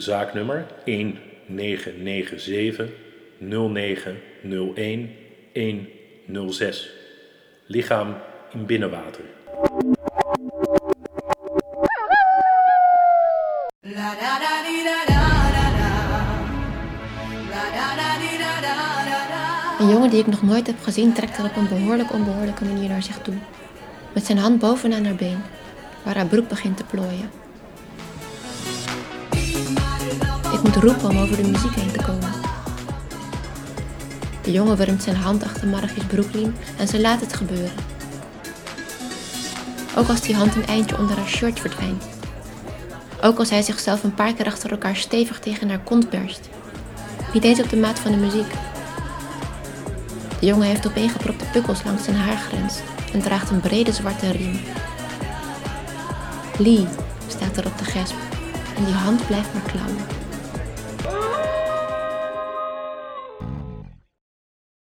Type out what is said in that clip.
Zaaknummer 1997 0901 106. Lichaam in binnenwater. Een jongen die ik nog nooit heb gezien trekt er op een behoorlijk onbehoorlijke manier naar zich toe. Met zijn hand bovenaan haar been, waar haar broek begint te plooien. Ik moet roepen om over de muziek heen te komen. De jongen wurmt zijn hand achter Margie's broekriem en ze laat het gebeuren. Ook als die hand een eindje onder haar shirt verdwijnt. Ook als hij zichzelf een paar keer achter elkaar stevig tegen haar kont berst. Niet eens op de maat van de muziek. De jongen heeft opeengepropte pukkels langs zijn haargrens en draagt een brede zwarte riem. Lee staat er op de gesp en die hand blijft maar klauwen.